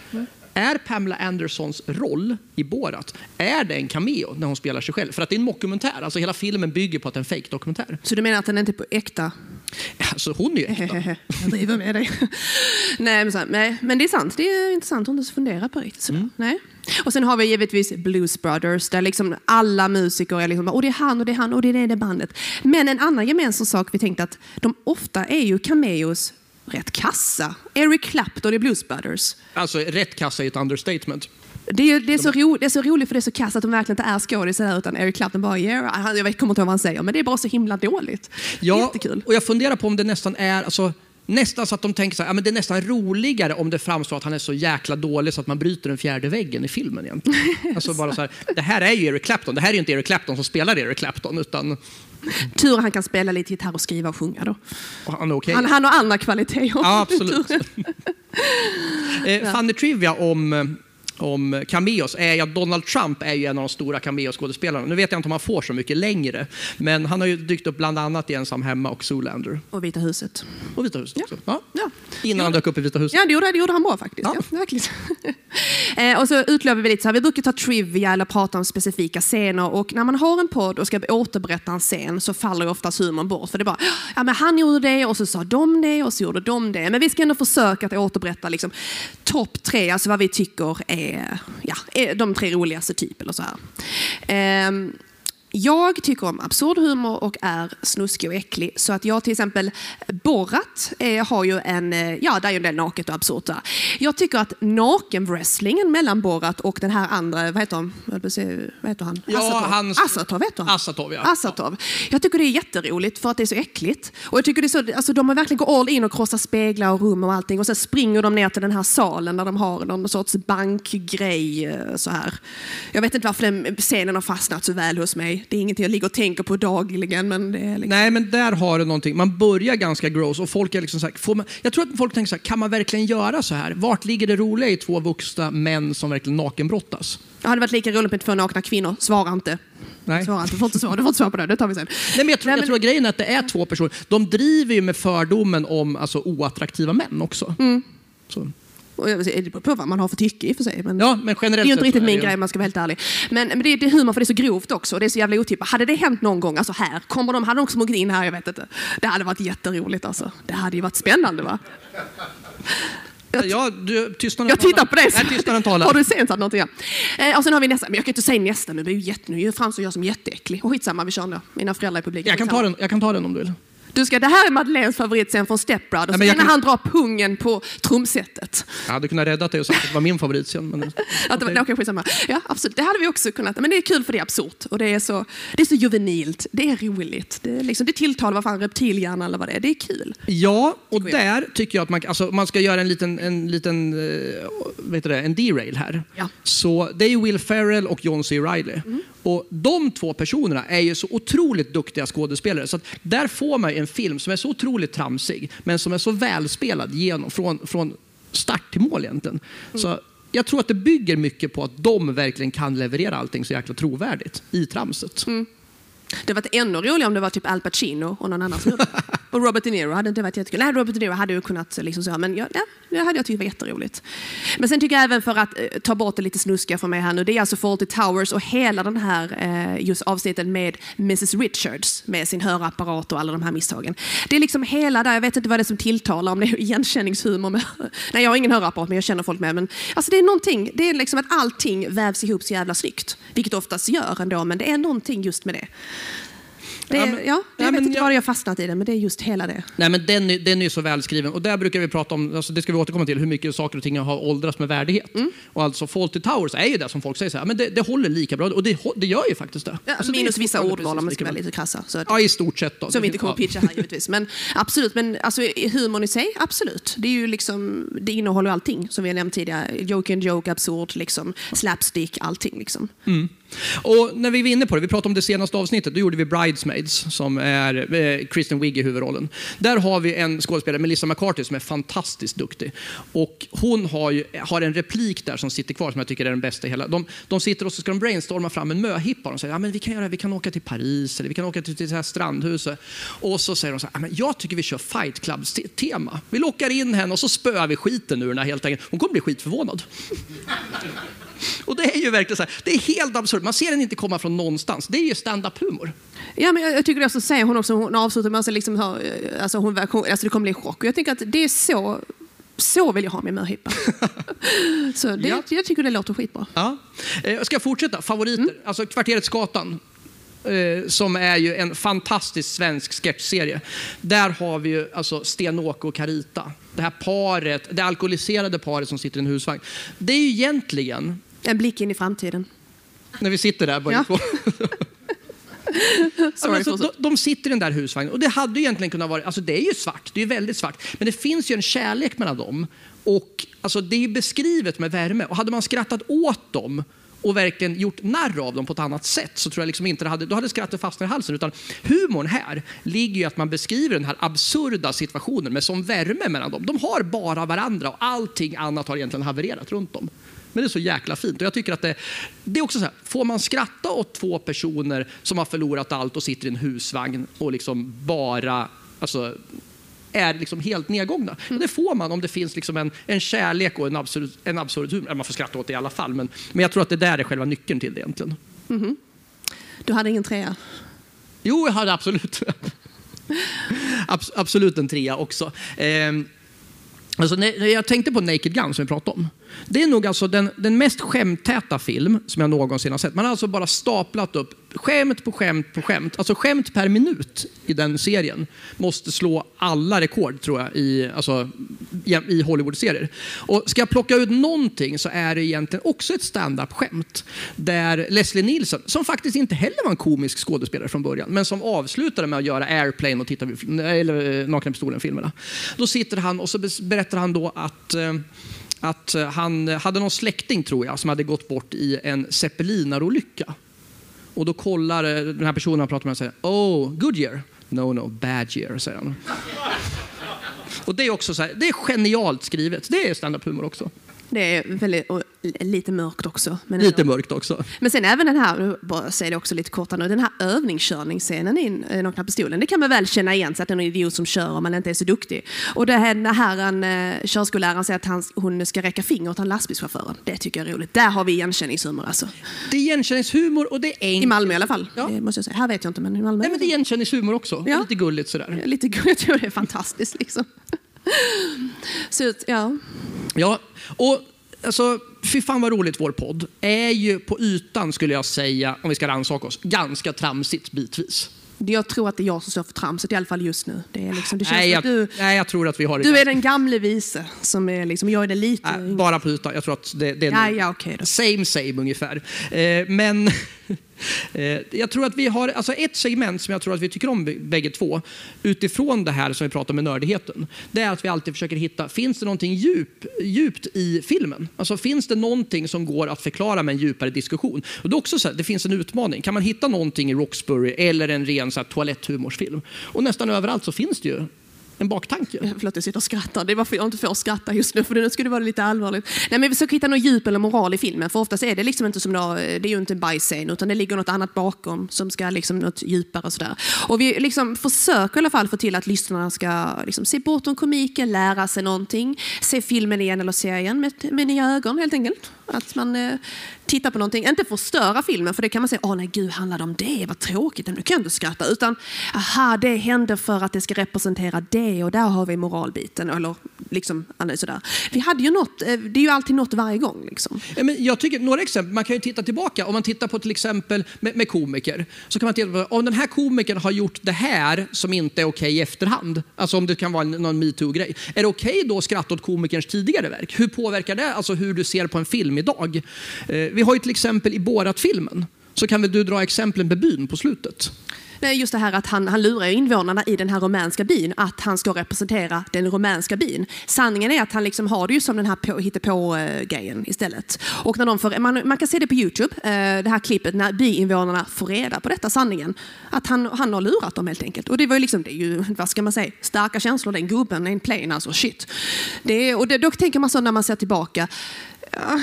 Är Pamela Andersons roll i Borat, är det en cameo när hon spelar sig själv? För att det är en mockumentär, alltså hela filmen bygger på att det är en fake dokumentär Så du menar att den inte är på äkta? Alltså hon är ju äkta. jag driver med dig. nej, men, så, nej, men det är sant. Det är intressant att inte fundera på riktigt sådär. Nej. Och sen har vi givetvis Blues Brothers där liksom alla musiker är liksom, och det är han och det är han och det är det bandet. Men en annan gemensam sak vi tänkte att de ofta är ju cameos rätt kassa. Eric Clapton i Blues Brothers. Alltså rätt kassa är ett understatement. Det är, det, är så ro, det är så roligt för det är så kass att de verkligen inte är skådisar utan Eric Clapton bara yeah, jag vet, kommer inte ihåg vad han säger men det är bara så himla dåligt. Ja, Jättekul. och jag funderar på om det nästan är, alltså, nästan så att de tänker så här, ja, men det är nästan roligare om det framstår att han är så jäkla dålig så att man bryter den fjärde väggen i filmen egentligen. Alltså bara så här, det här är ju Eric Clapton, det här är ju inte Eric Clapton som spelar Eric Clapton utan Tur att han kan spela lite gitarr och skriva och sjunga då. han är okej. Han, han har andra kvaliteter. Ja, absolut. eh, funny trivia om, om cameos är att Donald Trump är ju en av de stora cameo-skådespelarna. Nu vet jag inte om han får så mycket längre, men han har ju dykt upp bland annat i Ensam hemma och Zoolander. Och Vita huset. Och Vita huset också. Ja. Ja. Innan han dök upp i Vita huset. Ja, det gjorde, det gjorde han bra faktiskt. Ja. Ja. verkligen. eh, och så utlovar vi lite så här, vi brukar ta trivia eller prata om specifika scener och när man har en podd och ska återberätta en scen så faller ju oftast humorn bort. För det är bara, ja men han gjorde det och så sa de det och så gjorde de det. Men vi ska ändå försöka att återberätta liksom, topp tre, alltså vad vi tycker är, ja, är de tre roligaste typ eller så här. Um, jag tycker om absurd humor och är snuskig och äcklig. Så att jag till exempel, Borat eh, har ju en, eh, ja det är ju en del naket och absurt där. Jag tycker att nakenwrestlingen mellan Borat och den här andra, vad heter han? Vad heter han? Ja, Asatov. hans- heter han. Asatov, ja. Asatov. Jag tycker det är jätteroligt för att det är så äckligt. Och jag tycker det är så, alltså de har verkligen gått all in och krossat speglar och rum och allting. Och sen springer de ner till den här salen där de har någon sorts bankgrej eh, så här. Jag vet inte varför den scenen har fastnat så väl hos mig. Det är ingenting jag ligger och tänker på dagligen. Men liksom... Nej, men där har du någonting. Man börjar ganska gross och folk är liksom så här, får man, jag tror att folk tänker så här, kan man verkligen göra så här? Vart ligger det roliga i två vuxna män som verkligen nakenbrottas? Det hade varit lika roligt med två nakna kvinnor. Svara inte. Nej. Svara inte. Du får inte svara, du får inte svara på det. Det tar vi sen. Nej, men jag, tror, Nej, jag men- tror att grejen är att det är två personer. De driver ju med fördomen om alltså, oattraktiva män också. Mm. Så. Och jag Det beror på vad man har för tycke i och för sig. Men... Ja, men Det generellt är ju inte riktigt är min det grej om man ska vara helt ärlig. Men, men det, är- det är humor för det är så grovt också. och Det är så jävla otippat. Hade det hänt någon gång, alltså här, kommer de, hade de smugit in här, jag vet inte. Det hade varit jätteroligt alltså. Det hade ju varit spännande va? Ja, du, tystnaden Jag tittar på dig. Har du sent någonting? Ja. Eh, och sen har vi nästa, men jag kan inte säga nästa nu, det är ju jätte, nu framstår jag som jätteäcklig. Och skitsamma, vi kör ändå. Mina föräldrar i publiken. Jag kan, ta den, jag kan ta den om du vill. Du ska, det här är Madeleines favoritscen från Step Brothers. Nej, men jag när kan- han drar pungen på trumsetet. Jag hade kunnat rädda dig och sagt att det var min favoritscen. Men... Att det, var- skitsamma. Ja, absolut. Det hade vi också kunnat. Men det är kul för det är absurt. Och det är så, det är så juvenilt. Det är roligt. Det, är liksom, det tilltalar vad fan reptilhjärna eller vad det är. Det är kul. Ja, och där tycker jag att man, alltså, man ska göra en liten, en liten eh, vet du det, en derail här. Ja. Så det är Will Ferrell och John C. Reilly. Och de två personerna är ju så otroligt duktiga skådespelare. Så där får man ju en film som är så otroligt tramsig, men som är så välspelad genom, från, från start till mål egentligen. Så jag tror att det bygger mycket på att de verkligen kan leverera allting så jäkla trovärdigt i tramset. Det hade varit ännu roligare om det var typ Al Pacino och någon annan snubbe. Och Robert De Niro hade inte varit jättekul. Nej, Robert De Niro hade ju kunnat liksom så, men ja, det hade jag tyckt var jätteroligt. Men sen tycker jag även för att eh, ta bort det lite snuskiga för mig här nu, det är alltså Fawlty Towers och hela den här eh, just avsnittet med Mrs Richards med sin hörapparat och alla de här misstagen. Det är liksom hela där, jag vet inte vad det är som tilltalar, om det är igenkänningshumor med, nej jag har ingen hörapparat men jag känner folk med, men alltså det är någonting, det är liksom att allting vävs ihop så jävla snyggt, vilket oftast gör ändå, men det är någonting just med det. Det, Ja, är, men- ja, ja, jag vet inte jag- var jag fastnat i det, men det är just hela det. Nej, men den, är- den är ju så välskriven. Och där brukar vi prata om, alltså det ska vi återkomma till, hur mycket saker och ting har åldrats med värdighet. Mm. Och alltså Fawlty Towers är ju det som folk säger så här, men det, det håller lika bra. Och det, det gör ju faktiskt det. Ja, Alltså, det minus vissa fortfarande ordval om man ska vara lite krassa. Så. Ja, i stort sett. Då. som vi inte kommer Ja. att pitcha här givetvis. Men absolut, men alltså, i humorn i sig, absolut. Det, är ju liksom, det innehåller allting som vi har nämnt tidigare. Joke and joke, absurd, liksom, slapstick, allting. Liksom. Och när vi var inne på det, vi pratade om det senaste avsnittet, då gjorde vi Bridesmaids som är eh, Kristen Wiig i huvudrollen. Där har vi en skådespelare, Melissa McCarthy, som är fantastiskt duktig. Och hon har, ju, har en replik där som sitter kvar som jag tycker är den bästa i hela. De, de sitter och så ska de brainstorma fram en möhippa. De säger ja, men vi kan göra, vi kan åka till Paris eller vi kan åka till, till det här strandhuset. Och så säger de så här, ja, men jag tycker vi kör Fight Club-tema. Vi lockar in henne och så spöar vi skiten ur henne helt enkelt. Hon kommer bli skitförvånad. Och det är ju verkligen så här, det är helt absurt. Man ser den inte komma från någonstans. Det är ju stand-up-humor. Ja, men jag, jag tycker det så säger hon också, hon avslutar med att liksom, eh, alltså, hon, alltså, det kommer bli en chock. Och jag tycker att det är så, så vill jag ha min möhippa. så det, Ja. jag tycker det låter skitbra. Ja. Eh, Jag ska fortsätta. Favoriter. Alltså Kvarteret Skatan. eh, Som är ju en fantastisk svensk sketchserie. Där har vi ju alltså Sten-Åke och Carita. Det här paret, det alkoholiserade paret som sitter i en husvagn. Det är ju egentligen, En blick in i framtiden. när vi sitter där båda Ja. två. Sorry, alltså, de, de sitter i den där husvagnen och det hade ju egentligen kunnat vara, alltså det är ju svart, det är väldigt svart, men det finns ju en kärlek mellan dem och alltså det är beskrivet med värme och hade man skrattat åt dem och verkligen gjort narr av dem på ett annat sätt så tror jag liksom inte det hade, då hade skrattet fastnat i halsen utan humorn här ligger ju i att man beskriver den här absurda situationen med sån värme mellan dem. De har bara varandra och allting annat har egentligen havererat runt dem. Men det är så jäkla fint. Och jag tycker att det, det är också så här, får man skratta åt två personer som har förlorat allt och sitter i en husvagn och liksom bara alltså, är liksom helt nedgångna. Och det får man om det finns liksom en, en kärlek och en absurd, en absurd humor. Man får skratta åt det i alla fall, men, men jag tror att det där är själva nyckeln till det egentligen. Du hade ingen trea? Jo, jag hade absolut. Abs- absolut en trea också. Ehm, alltså, när jag tänkte på Naked Gun som vi pratade om. Det är nog alltså den, den mest skämttäta film som jag någonsin har sett. Man har alltså bara staplat upp skämt på skämt på skämt. Alltså skämt per minut i den serien måste slå alla rekord tror jag i, alltså, i, Hollywood-serier. Och ska jag plocka ut någonting så är det egentligen också ett stand-up-skämt. Där Leslie Nielsen, som faktiskt inte heller var en komisk skådespelare från början, men som avslutade med att göra Airplane och titta vid, eller eh, Nakna Pistolen-filmerna. Då sitter han och så berättar han då att eh, att eh, han eh, hade någon släkting, tror jag, som hade gått bort i en zeppelinarolycka. Och då kollar eh, den här personen han pratar med och säger Oh, good year? No, no, bad year, säger han. Och det är också så här, det är genialt skrivet. Det är stand-up-humor också. Det är väldigt, och lite mörkt också. Lite ändå. mörkt också. Men sen även den här, bara säger det också lite kortare nu, den här övningskörningsscenen i eh, Nakna Pistolen, det kan man väl känna igen sig att det är en idiot som kör om man inte är så duktig. Och det här när herren, eh, körskolläraren säger att han, hon ska räcka finger åt han lastbilschauffören, det tycker jag är roligt. Där har vi igenkänningshumor alltså. Det är igenkänningshumor och det är I enkelt. Malmö i alla fall, Ja. måste jag säga. Här vet jag inte, men i Malmö. Nej, men det är igenkänningshumor också. Ja. Lite gulligt sådär. Lite gulligt, jag tror det är fantastiskt liksom. Så, ja. Ja, och alltså, fy fan vad roligt vår podd är ju på ytan skulle jag säga, om vi ska rannsaka oss, ganska tramsigt bitvis. Jag tror att det är jag som står för tramset, i alla fall just nu. Det, är liksom, det känns Nej som att jag, du, nej, jag tror att vi har det du är den gamle vise, som är liksom, jag är den lite Nej, bara på ytan. Jag tror att det, det är Ja, ja, då. same same ungefär. Eh, men Eh, jag tror att vi har alltså ett segment som jag tror att vi tycker om bägge två utifrån det här som vi pratar om med nördigheten. Det är att vi alltid försöker hitta, finns det någonting djup, djupt i filmen? Alltså finns det någonting som går att förklara med en djupare diskussion? Och det är också så här, det finns en utmaning. Kan man hitta någonting i Roxbury eller en ren så här, toaletthumorsfilm? Och nästan överallt så finns det ju en baktanke. Förlåt, jag sitter och skrattar. Det är varför jag inte får skratta just nu, för nu skulle det vara lite allvarligt. Nej, men vi försöker hitta något djup eller moral i filmen, för oftast är det liksom inte som då, eh, det är ju inte en bajsscen, utan det ligger något annat bakom som ska liksom något djupare och sådär. Och vi liksom försöker i alla fall få till att lyssnarna ska liksom se bortom komiken, lära sig någonting, se filmen igen eller serien med, med nya ögon helt enkelt. Att man eh, tittar på någonting, inte förstöra filmen, för det kan man säga, åh nej gud, handlar det om det? Vad tråkigt, nu kan jag inte skratta. Utan, aha, det hände för att det ska representera det och där har vi moralbiten. Eller liksom, sådär. Vi hade ju något, eh, det är ju alltid något varje gång. Liksom. Men jag tycker, några exempel, man kan ju titta tillbaka. Om man tittar på till exempel med, med komiker. Så kan man titta på om den här komikern har gjort det här som inte är okej i efterhand. Alltså om det kan vara någon metoo-grej. Är det okej då att skratta åt komikerns tidigare verk? Hur påverkar det alltså hur du ser på en film idag? Eh, vi har ju till exempel i Borat-filmen. Så kan väl du dra exemplen med byn på slutet? Nej, Just det här att han, han lurar invånarna i den här rumänska byn att han ska representera den rumänska byn. Sanningen är att han liksom har det ju som den här på, hittepå-grejen istället. Och när de får, man, man kan se det på Youtube, eh, det här klippet när byinvånarna får reda på detta sanningen. Att han, han har lurat dem helt enkelt. Och det var ju liksom, det är ju, vad ska man säga, starka känslor. Den gubben är en plane, alltså shit. Det, och det, då tänker man så när man ser tillbaka, ja,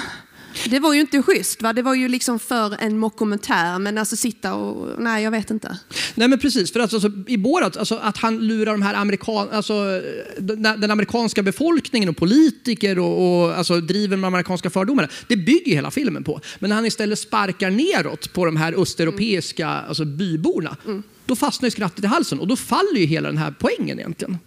det var ju inte schysst. Va? Det var ju liksom för en mockumentär, men alltså sitta och... Nej, jag vet inte. Nej men precis, för alltså, i Borat, alltså, att han lurar de här amerikan, alltså, den, amerikanska befolkningen och politiker och, och alltså, driver med amerikanska fördomarna. Det bygger hela filmen på. Men när han istället sparkar neråt på de här östeuropeiska alltså, byborna, då fastnar ju skrattet i halsen och då faller ju hela den här poängen egentligen.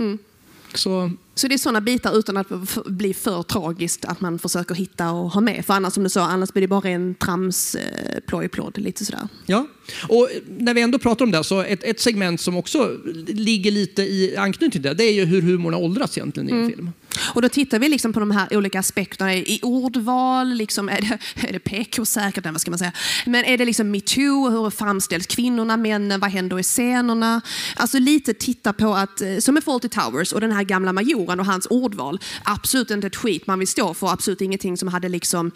Så, Så det är sådana bitar utan att bli för tragiskt att man försöker hitta och ha med. För annars som du sa, annars blir det bara en trams eh, plojplåd, lite sådär. ja. Och när vi ändå pratar om det, så ett, ett segment som också ligger lite i anknytning till det, det är ju hur humorn har åldrats egentligen i en film. Och då tittar vi liksom på de här olika aspekterna i ordval, liksom, är det, är det PK-säkert, vad ska man säga? Men är det liksom metoo, hur framställs kvinnorna, männen, vad händer i scenerna? Alltså lite titta på att, eh, som med Fawlty Towers och den här gamla majoren och hans ordval, absolut inte ett skit man vill stå för, absolut ingenting som hade liksom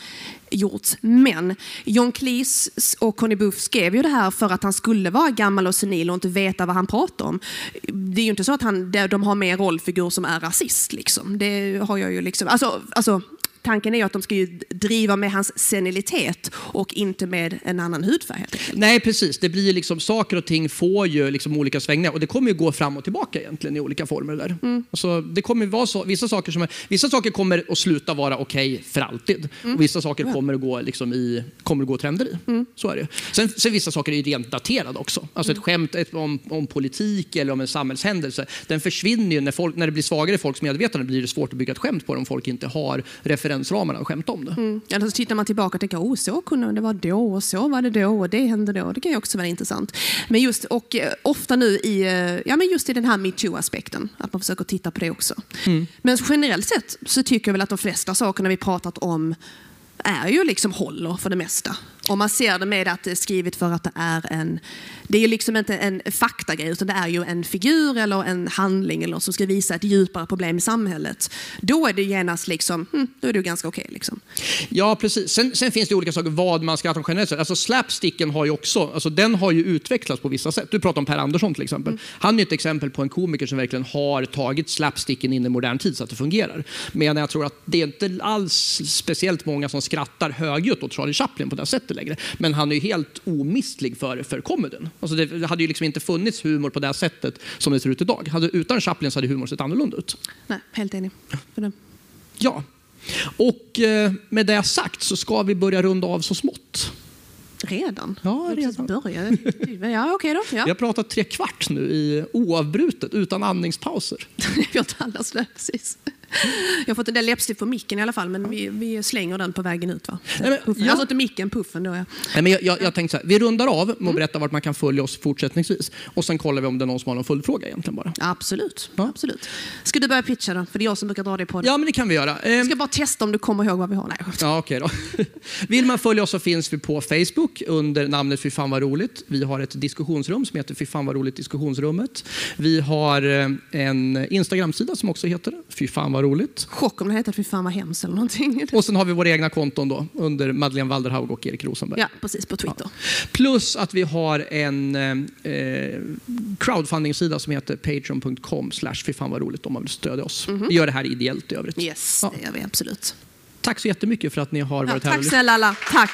gjorts. Men John Cleese och Conny Buff skrev ju det här för att han skulle vara gammal och senil och inte veta vad han pratar om. Det är ju inte så att han, de har med en rollfigur som är rasist. Liksom. Det har jag ju liksom, alltså, alltså, tanken är ju att de ska ju driva med hans senilitet och inte med en annan hudfärg. Nej, precis. Det blir liksom, saker och ting får ju liksom olika svängningar och det kommer ju gå fram och tillbaka egentligen i olika former. Där. Alltså, det kommer vara så, vissa, saker som är, vissa saker kommer att sluta vara okej för alltid och vissa saker kommer att gå, liksom i, kommer att gå trender i. Så är det. Sen, sen vissa saker är ju rent daterade också. Alltså ett skämt ett, om, om politik eller om en samhällshändelse, den försvinner ju när, folk, när det blir svagare i folks medvetande blir det svårt att bygga ett skämt på det om folk inte har referensramarna att skämta om det. Mm. Eller så tittar man tillbaka och tänker, oh, så kunde det vara då och så var det då och det hände då. Det kan ju också vara intressant. Men just, och eh, ofta nu i, eh, ja, men just i den här metoo-aspekten, att man försöker titta på det också. Men generellt sett så tycker jag väl att de flesta sakerna vi pratat om är ju liksom håller för det mesta. Om man ser det med att det är skrivet för att det är en... Det är liksom inte en faktagrej utan det är ju en figur eller en handling eller något som ska visa ett djupare problem i samhället. Då är det genast liksom, hm, då är det ju ganska okej. liksom. Ja, precis. Sen, sen finns det olika saker vad man skrattar om generellt sett. Alltså slapsticken har ju också, alltså den har ju utvecklats på vissa sätt. Du pratar om Per Andersson till exempel. Han är ett exempel på en komiker som verkligen har tagit slapsticken in i modern tid så att det fungerar. Men jag tror att det är inte alls speciellt många som skrattar högljutt åt Charlie Chaplin på det här sättet längre. Men han är ju helt omistlig för, för comedyn. Alltså det hade ju liksom inte funnits humor på det här sättet som det ser ut idag. Hade, utan Chaplin så hade humor sett annorlunda ut. Nej, helt enig. För det. Ja, och eh, med det sagt så ska vi börja runda av så smått. Redan? Ja, redan. började. Ja, okej då. Vi Ja. har pratat tre kvart nu i oavbrutet utan andningspauser. Jag tallar slö, precis. Jag har fått en del läppstift på micken i alla fall, men vi, vi slänger den på vägen ut. Va? Nej, men- Puffen. ja. Alltså inte micken, puffen då. Ja. Nej, men jag, jag, jag tänkte så här, vi rundar av med Mm. att berätta vart man kan följa oss fortsättningsvis. Och sen kollar vi om det är någon som har någon följdfråga egentligen bara. Absolut. Ja. Absolut. Ska du börja pitcha då? För det är jag som brukar dra det på det. Ja, men det kan vi göra. Ehm, Jag ska bara testa om du kommer ihåg vad vi har. Nej. Ja, okej då. Vill man följa oss så finns vi på Facebook under namnet Fy fan vad roligt. Vi har ett diskussionsrum som heter Fy fan vad roligt diskussionsrummet. Vi har eh, en Instagram-sida som också heter Fy fan vad roligt. Chock om det heter fy fan vad hemskt eller någonting. Och sen har vi våra egna konton då under Madeleine Walderhaug och Erik Rosenberg. Ja, precis. På Twitter. Plus att vi har en eh, crowdfunding-sida som heter patreon.com slash fy fan vad roligt om man vill stödja oss. Vi gör det här ideellt i övrigt. Yes, Ja. det gör vi absolut. Tack så jättemycket för att ni har Ja, varit här och tack snälla alla. Tack.